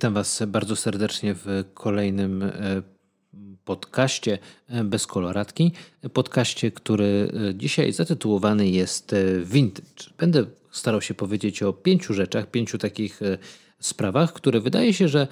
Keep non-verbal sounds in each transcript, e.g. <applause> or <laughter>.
Witam Was bardzo serdecznie w kolejnym e, podcaście e, bez koloratki. Podcaście, który e, dzisiaj zatytułowany jest Vintage. Będę starał się powiedzieć o pięciu rzeczach, pięciu takich sprawach, które wydaje się, że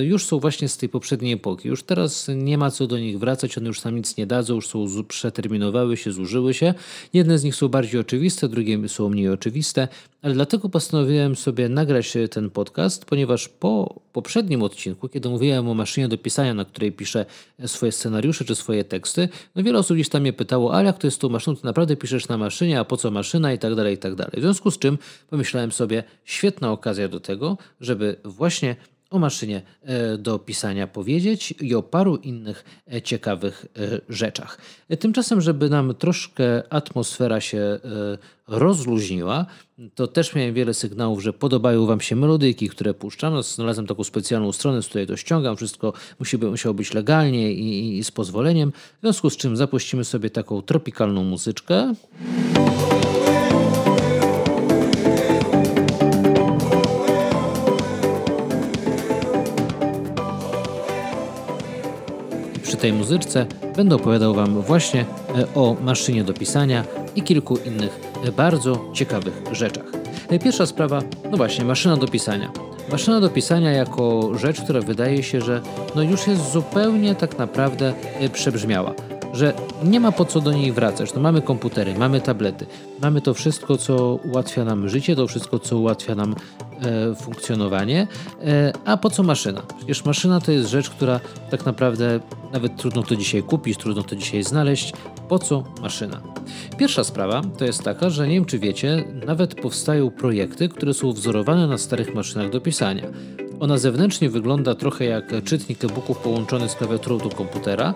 już są właśnie z tej poprzedniej epoki. Już teraz nie ma co do nich wracać, one już nam nic nie dadzą, już są przeterminowały się, zużyły się. Jedne z nich są bardziej oczywiste, drugie są mniej oczywiste, ale dlatego postanowiłem sobie nagrać ten podcast, ponieważ po poprzednim odcinku, kiedy mówiłem o maszynie do pisania, na której piszę swoje scenariusze czy swoje teksty, no wiele osób gdzieś tam mnie pytało, ale jak to jest tą maszyną, to naprawdę piszesz na maszynie, a po co maszyna i tak dalej, i tak dalej. W związku z czym pomyślałem sobie, świetna okazja do tego, żeby właśnie o maszynie e, do pisania powiedzieć i o paru innych e, ciekawych e, rzeczach. Tymczasem, żeby nam troszkę atmosfera się rozluźniła, to też miałem wiele sygnałów, że podobają Wam się melodyki, które puszczam. No, znalazłem taką specjalną stronę, z której to ściągam. Wszystko musi, musiało być legalnie i, i z pozwoleniem. W związku z czym zapuścimy sobie taką tropikalną muzyczkę. Tej muzyczce będę opowiadał Wam właśnie e, o maszynie do pisania i kilku innych e, bardzo ciekawych rzeczach. E, pierwsza sprawa, no właśnie, maszyna do pisania. Maszyna do pisania jako rzecz, która wydaje się, że no już jest zupełnie tak naprawdę przebrzmiała że nie ma po co do niej wracać. No mamy komputery, mamy tablety, mamy to wszystko, co ułatwia nam życie, to wszystko, co ułatwia nam funkcjonowanie. E, a po co maszyna? Przecież maszyna to jest rzecz, która tak naprawdę nawet trudno to dzisiaj kupić, trudno to dzisiaj znaleźć. Po co maszyna? Pierwsza sprawa to jest taka, że nie wiem czy wiecie, nawet powstają projekty, które są wzorowane na starych maszynach do pisania. Ona zewnętrznie wygląda trochę jak czytnik e-booków połączony z klawiaturą do komputera,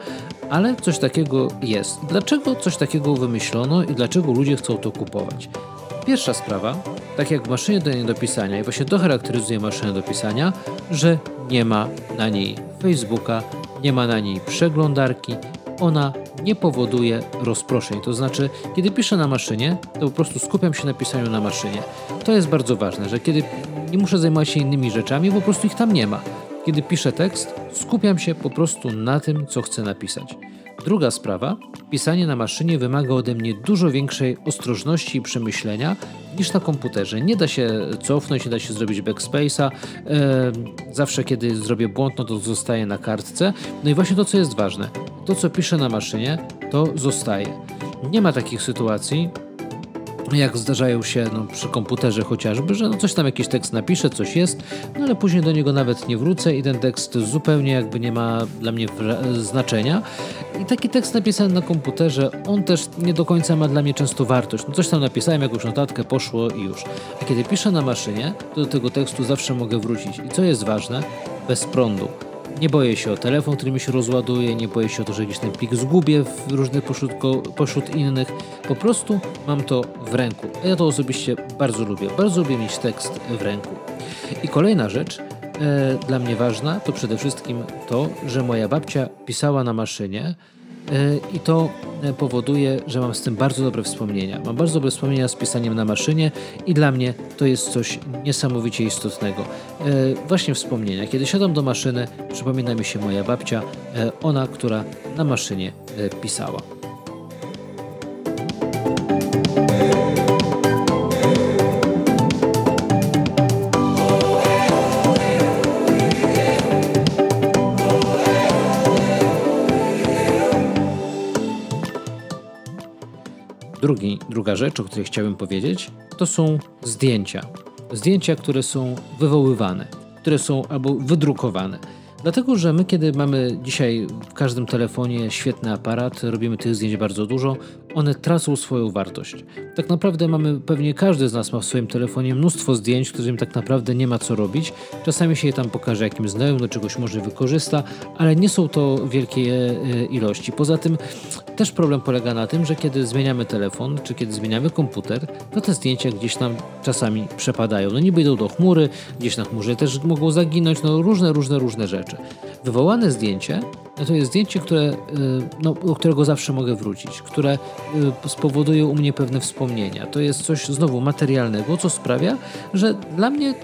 ale coś takiego jest. Dlaczego coś takiego wymyślono i dlaczego ludzie chcą to kupować? Pierwsza sprawa, tak jak w maszynie do, do pisania, i właśnie to charakteryzuje maszynę do pisania, że nie ma na niej Facebooka, nie ma na niej przeglądarki, ona nie powoduje rozproszeń. To znaczy, kiedy piszę na maszynie, to po prostu skupiam się na pisaniu na maszynie. To jest bardzo ważne, że kiedy nie muszę zajmować się innymi rzeczami, po prostu ich tam nie ma. Kiedy piszę tekst, skupiam się po prostu na tym, co chcę napisać. Druga sprawa, pisanie na maszynie wymaga ode mnie dużo większej ostrożności i przemyślenia niż na komputerze. Nie da się cofnąć, nie da się zrobić backspace'a. zawsze kiedy zrobię błąd, no to zostaje na kartce. No i właśnie to, co jest ważne, to co piszę na maszynie, to zostaje. Nie ma takich sytuacji, jak zdarzają się no, przy komputerze chociażby, że no coś tam jakiś tekst napiszę, coś jest, no ale później do niego nawet nie wrócę i ten tekst zupełnie jakby nie ma dla mnie znaczenia. I taki tekst napisany na komputerze, on też nie do końca ma dla mnie często wartość. No coś tam napisałem, jakąś notatkę, poszło i już. A kiedy piszę na maszynie, to do tego tekstu zawsze mogę wrócić. I co jest ważne? Bez prądu. Nie boję się o telefon, który mi się rozładuje, nie boję się o to, że gdzieś ten plik zgubię w różnych pośród, pośród innych. Po prostu mam to w ręku. Ja to osobiście bardzo lubię. Bardzo lubię mieć tekst w ręku. I kolejna rzecz, e, dla mnie ważna, to przede wszystkim to, że moja babcia pisała na maszynie, E, I to powoduje, że mam z tym bardzo dobre wspomnienia. Mam bardzo dobre wspomnienia z pisaniem na maszynie i dla mnie to jest coś niesamowicie istotnego. E, właśnie wspomnienia. Kiedy siadam do maszyny, przypomina mi się moja babcia, ona, która na maszynie pisała. Drugi, druga rzecz, o której chciałbym powiedzieć, to są zdjęcia. Zdjęcia, które są wywoływane, które są albo wydrukowane. Dlatego, że my, kiedy mamy dzisiaj w każdym telefonie świetny aparat, robimy tych zdjęć bardzo dużo, one tracą swoją wartość. Tak naprawdę mamy, pewnie każdy z nas ma w swoim telefonie mnóstwo zdjęć, którym tak naprawdę nie ma co robić. Czasami się je tam pokaże jakimś znajomym, do czegoś może wykorzysta, ale nie są to wielkie e, ilości. Poza tym też problem polega na tym, że kiedy zmieniamy telefon, czy kiedy zmieniamy komputer, to te zdjęcia gdzieś tam czasami przepadają. No niby idą do chmury, gdzieś na chmurze też mogą zaginąć, no różne, różne, różne rzeczy. Wywołane zdjęcie no to jest zdjęcie, które, y, no, do którego zawsze mogę wrócić, które y, spowoduje u mnie pewne wspomnienia. To jest coś znowu materialnego, co sprawia, że dla mnie y,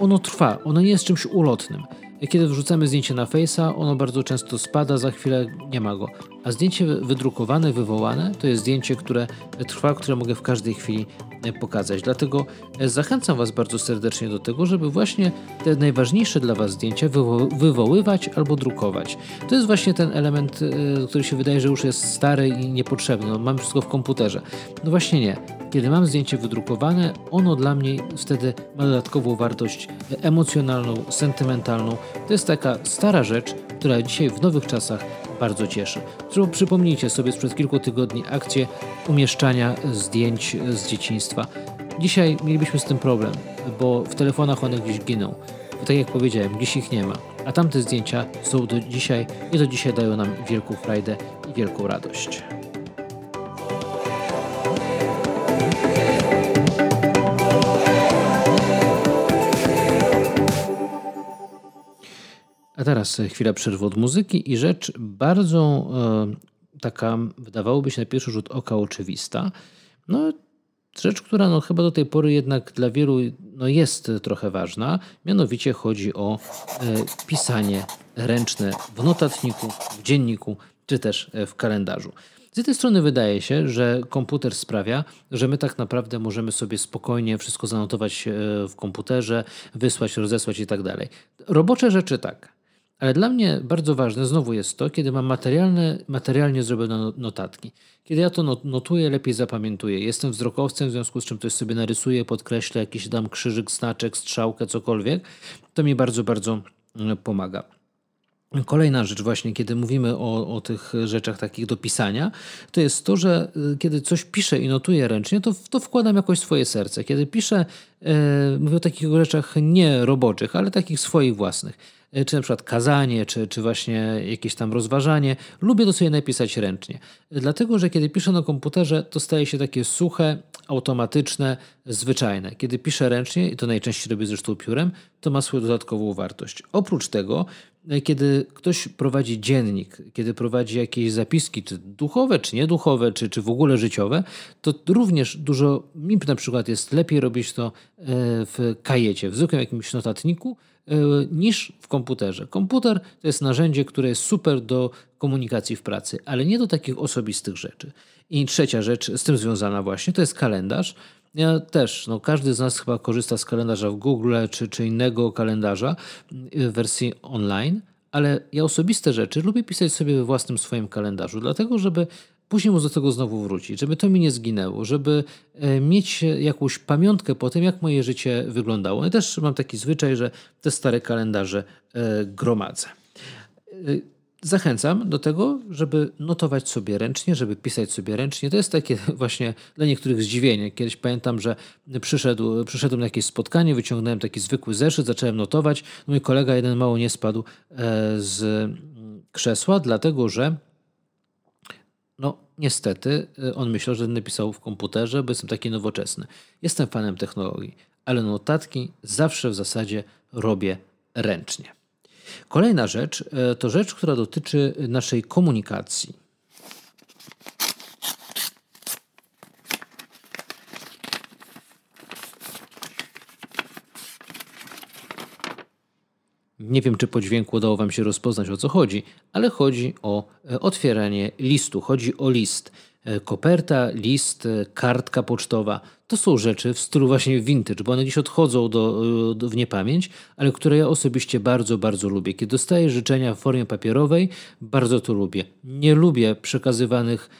ono trwa, ono nie jest czymś ulotnym. Kiedy wrzucamy zdjęcie na Face'a, ono bardzo często spada, za chwilę nie ma go. A zdjęcie wydrukowane, wywołane to jest zdjęcie, które trwa, które mogę w każdej chwili pokazać. Dlatego e, zachęcam Was bardzo serdecznie do tego, żeby właśnie te najważniejsze dla Was zdjęcia wywo wywoływać albo drukować. To jest właśnie ten element, e, który się wydaje, że już jest stary i niepotrzebny. No, mam wszystko w komputerze. No właśnie nie. Kiedy mam zdjęcie wydrukowane, ono dla mnie wtedy ma dodatkową wartość emocjonalną, sentymentalną. To jest taka stara rzecz, która dzisiaj w nowych czasach bardzo cieszy. Przypomnijcie sobie sprzed kilku tygodni akcję umieszczania zdjęć z dzieciństwa. Dzisiaj mielibyśmy z tym problem, bo w telefonach one gdzieś giną. Tak jak powiedziałem, dziś ich nie ma. A tamte zdjęcia są do dzisiaj i do dzisiaj dają nam wielką frajdę i wielką radość. Teraz chwila przerwy od muzyki i rzecz bardzo e, taka, wydawałoby się na pierwszy rzut oka oczywista. No, rzecz, która no, chyba do tej pory jednak dla wielu no, jest trochę ważna. Mianowicie chodzi o e, pisanie ręczne w notatniku, w dzienniku czy też e, w kalendarzu. Z jednej strony wydaje się, że komputer sprawia, że my tak naprawdę możemy sobie spokojnie wszystko zanotować e, w komputerze, wysłać, rozesłać i tak dalej. Robocze rzeczy tak. Ale dla mnie bardzo ważne znowu jest to, kiedy mam materialne, materialnie zrobione no, notatki. Kiedy ja to notuję, lepiej zapamiętuję. Jestem wzrokowcem, w związku z czym coś sobie narysuję, podkreślę, jakiś dam krzyżyk, znaczek, strzałkę, cokolwiek. To mi bardzo, bardzo mm, pomaga. Kolejna rzecz właśnie, kiedy mówimy o, o tych rzeczach takich do pisania, to jest to, że y, kiedy coś piszę i notuję ręcznie, to, to wkładam jakoś swoje serce. Kiedy piszę, mówię o takich rzeczach nie roboczych, ale takich swoich własnych E, czy na przykład kazanie, czy, czy właśnie jakieś tam rozważanie. Lubię to sobie napisać ręcznie. Dlatego, że kiedy piszę na komputerze, to staje się takie suche, automatyczne, zwyczajne. Kiedy piszę ręcznie, i to najczęściej robię zresztą piórem, to ma swoją dodatkową wartość. Oprócz tego, e, kiedy ktoś prowadzi dziennik, kiedy prowadzi jakieś zapiski, czy duchowe, czy nieduchowe, czy, czy w ogóle życiowe, to również dużo, mi na przykład jest lepiej robić to e, w kajecie, w zwykłym jakimś notatniku, E, niż w komputerze. Komputer to jest narzędzie, które jest super do komunikacji w pracy, ale nie do takich osobistych rzeczy. I trzecia rzecz z tym związana właśnie to jest kalendarz. Ja też, no każdy z nas chyba korzysta z kalendarza w Google czy, czy innego kalendarza w wersji online, ale ja osobiste rzeczy lubię pisać sobie we własnym swoim kalendarzu, dlatego żeby później móc do tego znowu wrócić, żeby to mi nie zginęło, żeby e, mieć jakąś pamiątkę po tym, jak moje życie wyglądało. Ja też mam taki zwyczaj, że te stare kalendarze e, gromadzę. E, zachęcam do tego, żeby notować sobie ręcznie, żeby pisać sobie ręcznie. To jest takie <laughs> właśnie dla niektórych zdziwienie. Kiedyś pamiętam, że przyszedł, przyszedłem na jakieś spotkanie, wyciągnąłem taki zwykły zeszyt, zacząłem notować. No mój kolega jeden mało nie spadł z krzesła, dlatego że no, niestety, y, on myślał, że napisał w komputerze, bo jestem taki nowoczesny. Jestem fanem technologii, ale notatki zawsze w zasadzie robię ręcznie. Kolejna rzecz y, to rzecz, która dotyczy naszej komunikacji. Nie wiem, czy po dźwięku udało Wam się rozpoznać o co chodzi, ale chodzi o e, otwieranie listu, chodzi o list. E, koperta, list, e, kartka pocztowa to są rzeczy w stylu właśnie vintage, bo one gdzieś odchodzą do, do, w niepamięć, ale które ja osobiście bardzo, bardzo lubię. Kiedy dostaję życzenia w formie papierowej, bardzo to lubię. Nie lubię przekazywanych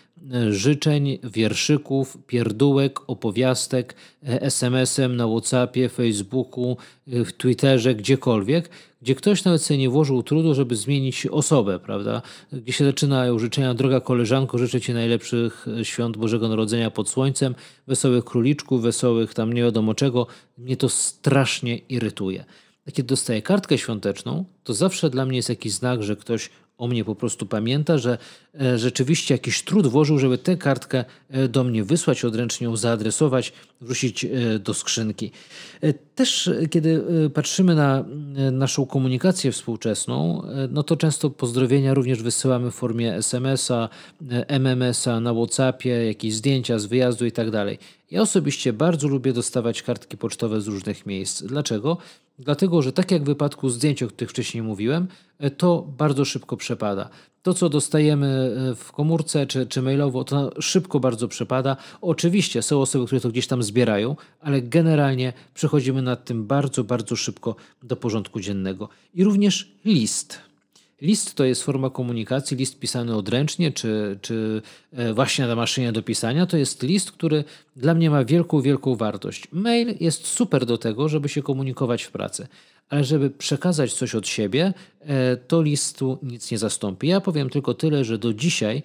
życzeń, wierszyków, pierdółek, opowiastek, SMS-em na WhatsAppie, Facebooku, w Twitterze, gdziekolwiek gdzie ktoś nawet sobie nie włożył trudu, żeby zmienić osobę, prawda? Gdzie się zaczynają życzenia, droga koleżanko, życzę Ci najlepszych świąt Bożego Narodzenia pod słońcem, wesołych króliczków, wesołych tam nie wiadomo czego. Mnie to strasznie irytuje. Kiedy dostaję kartkę świąteczną, to zawsze dla mnie jest jakiś znak, że ktoś o mnie po prostu pamięta, że e, rzeczywiście jakiś trud włożył, żeby tę kartkę e, do mnie wysłać, odręcznie ją zaadresować, wrzucić e, do skrzynki. Też kiedy patrzymy na naszą komunikację współczesną, no to często pozdrowienia również wysyłamy w formie SMS-a, MMS-a, na WhatsAppie, jakieś zdjęcia z wyjazdu i tak dalej. Ja osobiście bardzo lubię dostawać kartki pocztowe z różnych miejsc. Dlaczego? Dlatego że tak jak w wypadku zdjęć, o których wcześniej mówiłem, e, to bardzo szybko przepada. To, co dostajemy e, w komórce czy, czy mailowo, to szybko bardzo przepada. Oczywiście są osoby, które to gdzieś tam zbierają, ale generalnie przechodzimy nad tym bardzo, bardzo szybko do porządku dziennego. I również list. List to jest forma komunikacji, list pisany odręcznie, czy, czy e, właśnie na maszynie do pisania. To jest list, który dla mnie ma wielką, wielką wartość. Mail jest super do tego, żeby się komunikować w pracy, ale żeby przekazać coś od siebie, e, to listu nic nie zastąpi. Ja powiem tylko tyle, że do dzisiaj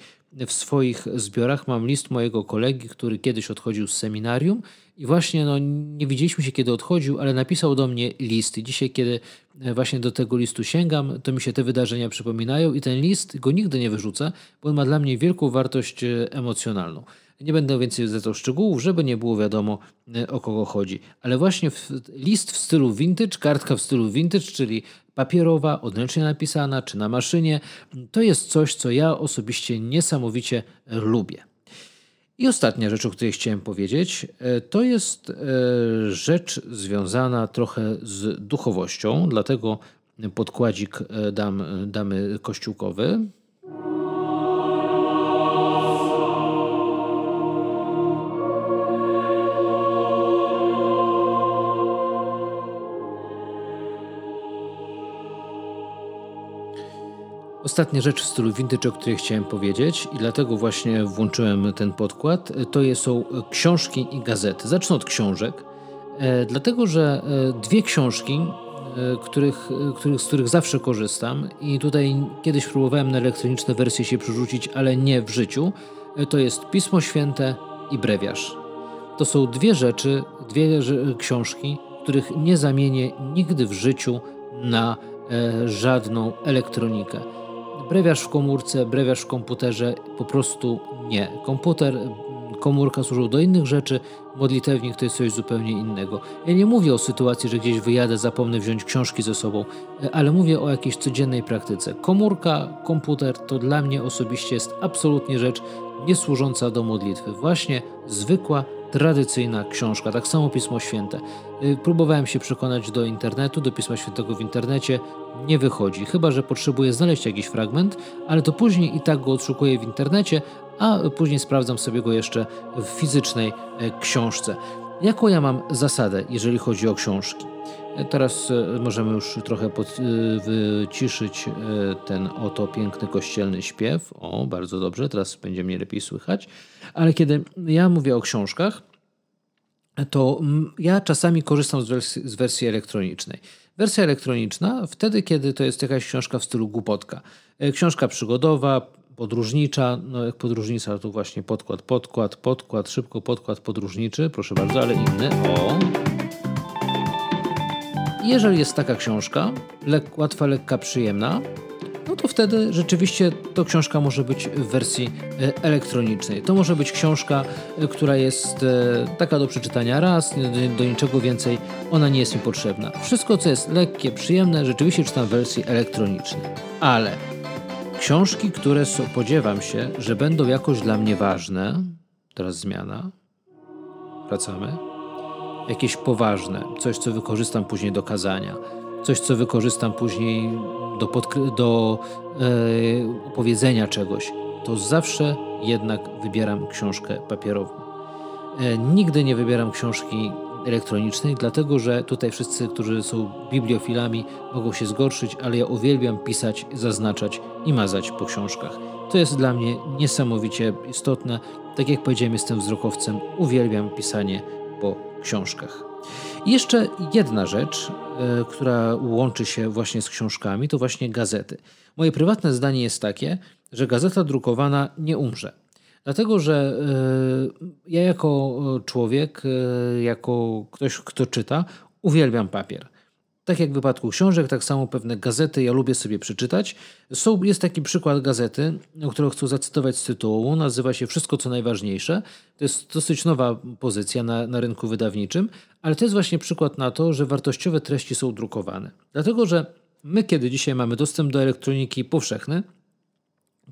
w swoich zbiorach mam list mojego kolegi, który kiedyś odchodził z seminarium i właśnie no, nie widzieliśmy się, kiedy odchodził, ale napisał do mnie list. I dzisiaj, kiedy właśnie do tego listu sięgam, to mi się te wydarzenia przypominają i ten list go nigdy nie wyrzucę, bo on ma dla mnie wielką wartość e, emocjonalną. Nie będę więcej zlecał szczegółów, żeby nie było wiadomo e, o kogo chodzi. Ale właśnie list w stylu vintage, kartka w stylu vintage, czyli papierowa, odręcznie napisana czy na maszynie, to jest coś, co ja osobiście niesamowicie lubię. I ostatnia rzecz, o której chciałem powiedzieć, e, to jest e, rzecz związana trochę z duchowością, dlatego podkładzik e, dam, damy kościółkowy. Ostatnia rzecz w stylu vintage, o której chciałem powiedzieć i dlatego właśnie włączyłem ten podkład, to są książki i gazety. Zacznę od książek, e, dlatego że e, dwie książki, e, których, których, z których zawsze korzystam i tutaj kiedyś próbowałem na elektroniczne wersje się przerzucić, ale nie w życiu, to jest Pismo Święte i Brewiarz. To są dwie rzeczy, dwie książki, których nie zamienię nigdy w życiu na żadną elektronikę. Brewiarz w komórce, brewiarz w komputerze, po prostu nie. Komputer, komórka służą do innych rzeczy, modlitewnik to jest coś zupełnie innego. Ja nie mówię o sytuacji, że gdzieś wyjadę, zapomnę wziąć książki ze sobą, ale mówię o jakiejś codziennej praktyce. Komórka, komputer to dla mnie osobiście jest absolutnie rzecz nie służąca do modlitwy. Właśnie zwykła, tradycyjna książka, tak samo Pismo Święte. Y, próbowałem się przekonać do internetu, do Pisma Świętego w internecie, nie wychodzi, chyba że potrzebuję znaleźć jakiś fragment, ale to później i tak go odszukuję w internecie, a później sprawdzam sobie go jeszcze w fizycznej e, książce. Jaką ja mam zasadę, jeżeli chodzi o książki? E, teraz e, możemy już trochę pod, wyciszyć ten oto piękny kościelny śpiew. O, bardzo dobrze, teraz będzie mnie lepiej słychać. Ale kiedy ja mówię o książkach, to ja czasami korzystam z wersji, z wersji elektronicznej. Wersja elektroniczna wtedy, kiedy to jest jakaś książka w stylu głupotka. E, książka przygodowa, podróżnicza, no jak podróżnica to właśnie podkład, podkład, podkład, szybko podkład podróżniczy, proszę bardzo, ale inny. O! Jeżeli jest taka książka, lek, łatwa, lekka, przyjemna, no to wtedy rzeczywiście to książka może być w wersji e, elektronicznej. To może być książka, e, która jest e, taka do przeczytania raz, do niczego więcej, ona nie jest mi potrzebna. Wszystko, co jest lekkie, przyjemne, rzeczywiście czytam w wersji elektronicznej. Ale książki, które spodziewam się, że będą jakoś dla mnie ważne, teraz zmiana, wracamy, jakieś poważne, coś, co wykorzystam później do kazania, coś, co wykorzystam później do, do e, czegoś, to zawsze jednak wybieram książkę papierową. E, nigdy nie wybieram książki elektronicznej, dlatego że tutaj wszyscy, którzy są bibliofilami, mogą się zgorszyć, ale ja uwielbiam pisać, zaznaczać i mazać po książkach. To jest dla mnie niesamowicie istotne. Tak jak powiedziałem, jestem wzrokowcem, uwielbiam pisanie po książkach. I jeszcze jedna rzecz, e, która łączy się właśnie z książkami, to właśnie gazety. Moje prywatne zdanie jest takie, że gazeta drukowana nie umrze. Dlatego, że e, ja jako człowiek, e, jako ktoś, kto czyta, uwielbiam papier. Tak jak w wypadku książek, tak samo pewne gazety ja lubię sobie przeczytać. Są, jest taki przykład gazety, którą chcę zacytować z tytułu. Nazywa się Wszystko co najważniejsze. To jest dosyć nowa pozycja na, na rynku wydawniczym, ale to jest właśnie przykład na to, że wartościowe treści są drukowane. Dlatego, że my, kiedy dzisiaj mamy dostęp do elektroniki powszechny,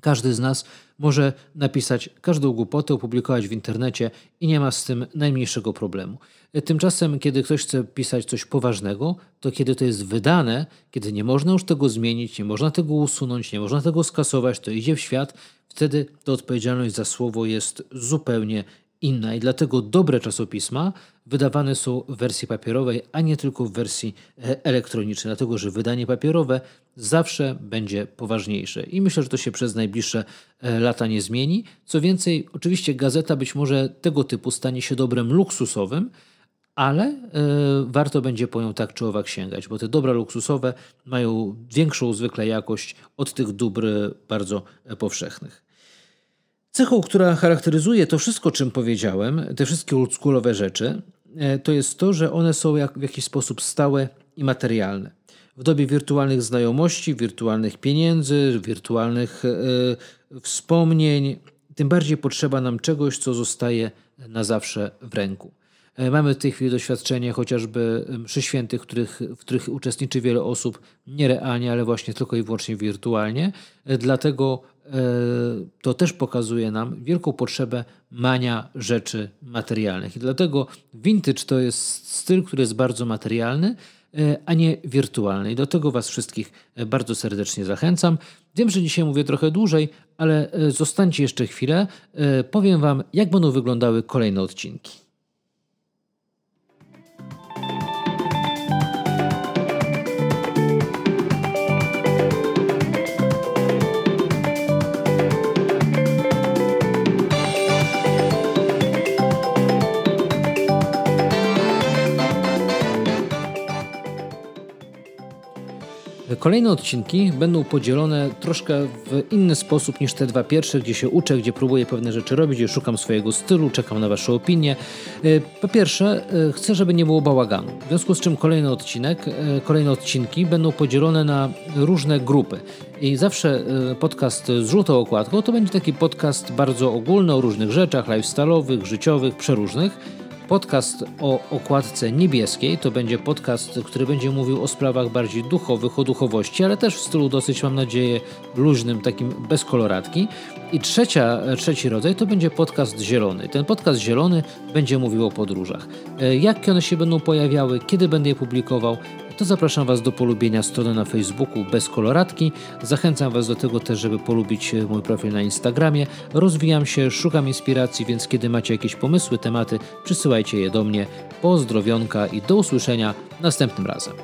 Każdy z nas może napisać każdą głupotę, opublikować w internecie i nie ma z tym najmniejszego problemu. Tymczasem, kiedy ktoś chce pisać coś poważnego, to kiedy to jest wydane, kiedy nie można już tego zmienić, nie można tego usunąć, nie można tego skasować, to idzie w świat, wtedy ta odpowiedzialność za słowo jest zupełnie inna i dlatego dobre czasopisma wydawane są w wersji papierowej, a nie tylko w wersji e, elektronicznej, dlatego że wydanie papierowe zawsze będzie poważniejsze i myślę, że to się przez najbliższe e, lata nie zmieni. Co więcej, oczywiście gazeta być może tego typu stanie się dobrem luksusowym, ale y, warto będzie po nią tak czy owak sięgać, bo te dobra luksusowe mają większą zwykle jakość od tych dóbr bardzo powszechnych. Cechą, która charakteryzuje to wszystko, czym powiedziałem, te wszystkie oldschoolowe rzeczy, e, to jest to, że one są jak, w jakiś sposób stałe i materialne. W dobie wirtualnych znajomości, wirtualnych pieniędzy, wirtualnych y, wspomnień, tym bardziej potrzeba nam czegoś, co zostaje na zawsze w ręku. Mamy w tej chwili doświadczenie chociażby mszy świętych, których, w których uczestniczy wiele osób nierealnie, ale właśnie tylko i wyłącznie wirtualnie. Dlatego E, to też pokazuje nam wielką potrzebę mania rzeczy materialnych. I dlatego vintage to jest styl, który jest bardzo materialny, e, a nie wirtualny. I do tego Was wszystkich e, bardzo serdecznie zachęcam. Wiem, że dzisiaj mówię trochę dłużej, ale zostańcie jeszcze chwilę. Powiem Wam, jak będą wyglądały kolejne odcinki. Kolejne odcinki będą podzielone troszkę w inny sposób niż te dwa pierwsze, gdzie się uczę, gdzie próbuję pewne rzeczy robić, gdzie szukam swojego stylu, czekam na Wasze opinie. E, po pierwsze, e, chcę, żeby nie było bałaganu. W związku z czym kolejny odcinek, e, kolejne odcinki będą podzielone na różne grupy. I zawsze podcast z żółtą okładką to będzie taki podcast bardzo ogólny o różnych rzeczach lifestyle'owych, życiowych, przeróżnych Podcast o okładce niebieskiej to będzie podcast, który będzie mówił o sprawach bardziej duchowych, o duchowości, ale też w stylu dosyć, mam nadzieję, luźnym, takim bez koloratki. I trzecia, trzeci rodzaj to będzie podcast zielony. Ten podcast zielony będzie mówił o podróżach. E, jak one się będą pojawiały, kiedy będę je publikował, to zapraszam Was do polubienia strony na Facebooku bez koloratki. Zachęcam Was do tego też, żeby polubić e, mój profil na Instagramie. Rozwijam się, szukam inspiracji, więc kiedy macie jakieś pomysły, tematy, przysyłajcie je do mnie. Pozdrowionka i do usłyszenia następnym razem.